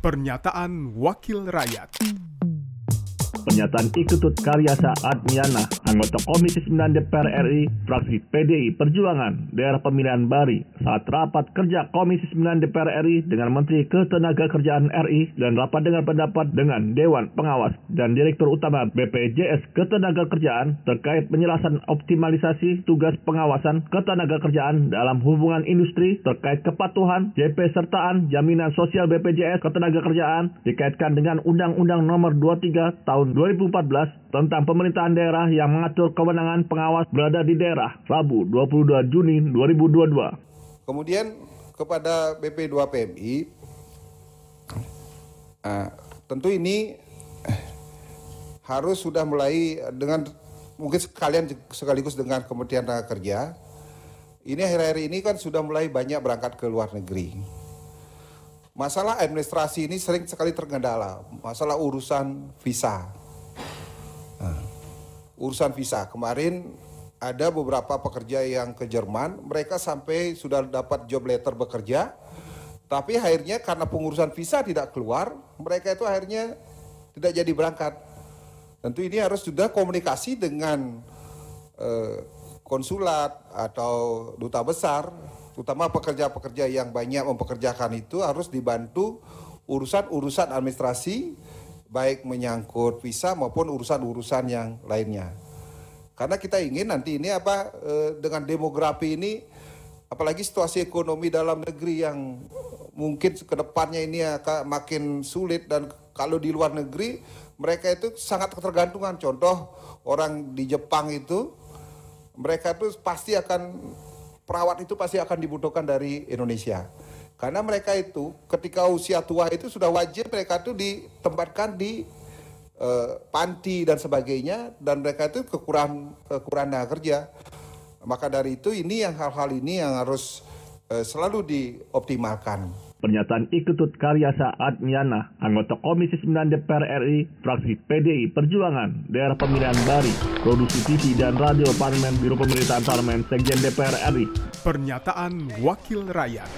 Pernyataan Wakil Rakyat. Pernyataan Iketut Karyasa Admiana, anggota Komisi 9 DPR RI, fraksi PDI Perjuangan, daerah pemilihan Bari, saat rapat kerja Komisi 9 DPR RI dengan Menteri Ketenagakerjaan RI dan rapat dengan pendapat dengan Dewan Pengawas dan Direktur Utama BPJS Ketenagakerjaan terkait penjelasan optimalisasi tugas pengawasan ketenagakerjaan dalam hubungan industri terkait kepatuhan, JP sertaan, jaminan sosial BPJS Ketenagakerjaan dikaitkan dengan Undang-Undang Nomor 23 Tahun 2014 tentang pemerintahan daerah yang mengatur kewenangan pengawas berada di daerah, Rabu 22 Juni 2022. Kemudian kepada BP2PMI, uh, tentu ini harus sudah mulai dengan mungkin sekalian sekaligus dengan Kementerian Tenaga Kerja. Ini akhir-akhir ini kan sudah mulai banyak berangkat ke luar negeri. Masalah administrasi ini sering sekali terkendala, masalah urusan visa urusan visa. Kemarin ada beberapa pekerja yang ke Jerman, mereka sampai sudah dapat job letter bekerja, tapi akhirnya karena pengurusan visa tidak keluar, mereka itu akhirnya tidak jadi berangkat. Tentu ini harus sudah komunikasi dengan eh, konsulat atau duta besar, terutama pekerja-pekerja yang banyak mempekerjakan itu harus dibantu urusan-urusan administrasi baik menyangkut visa maupun urusan-urusan yang lainnya. Karena kita ingin nanti ini apa eh, dengan demografi ini apalagi situasi ekonomi dalam negeri yang mungkin ke depannya ini akan makin sulit dan kalau di luar negeri mereka itu sangat ketergantungan. Contoh orang di Jepang itu mereka itu pasti akan perawat itu pasti akan dibutuhkan dari Indonesia. Karena mereka itu ketika usia tua itu sudah wajib mereka itu ditempatkan di uh, panti dan sebagainya dan mereka itu kekurangan kekurangan kerja. Maka dari itu ini yang hal-hal ini yang harus uh, selalu dioptimalkan. Pernyataan Iketut Karyasa Admiana, anggota Komisi 9 DPR RI, fraksi PDI Perjuangan, daerah pemilihan Bari, produksi TV dan radio parlemen, Biro Pemerintahan Parlemen, Sekjen DPR RI. Pernyataan Wakil Rakyat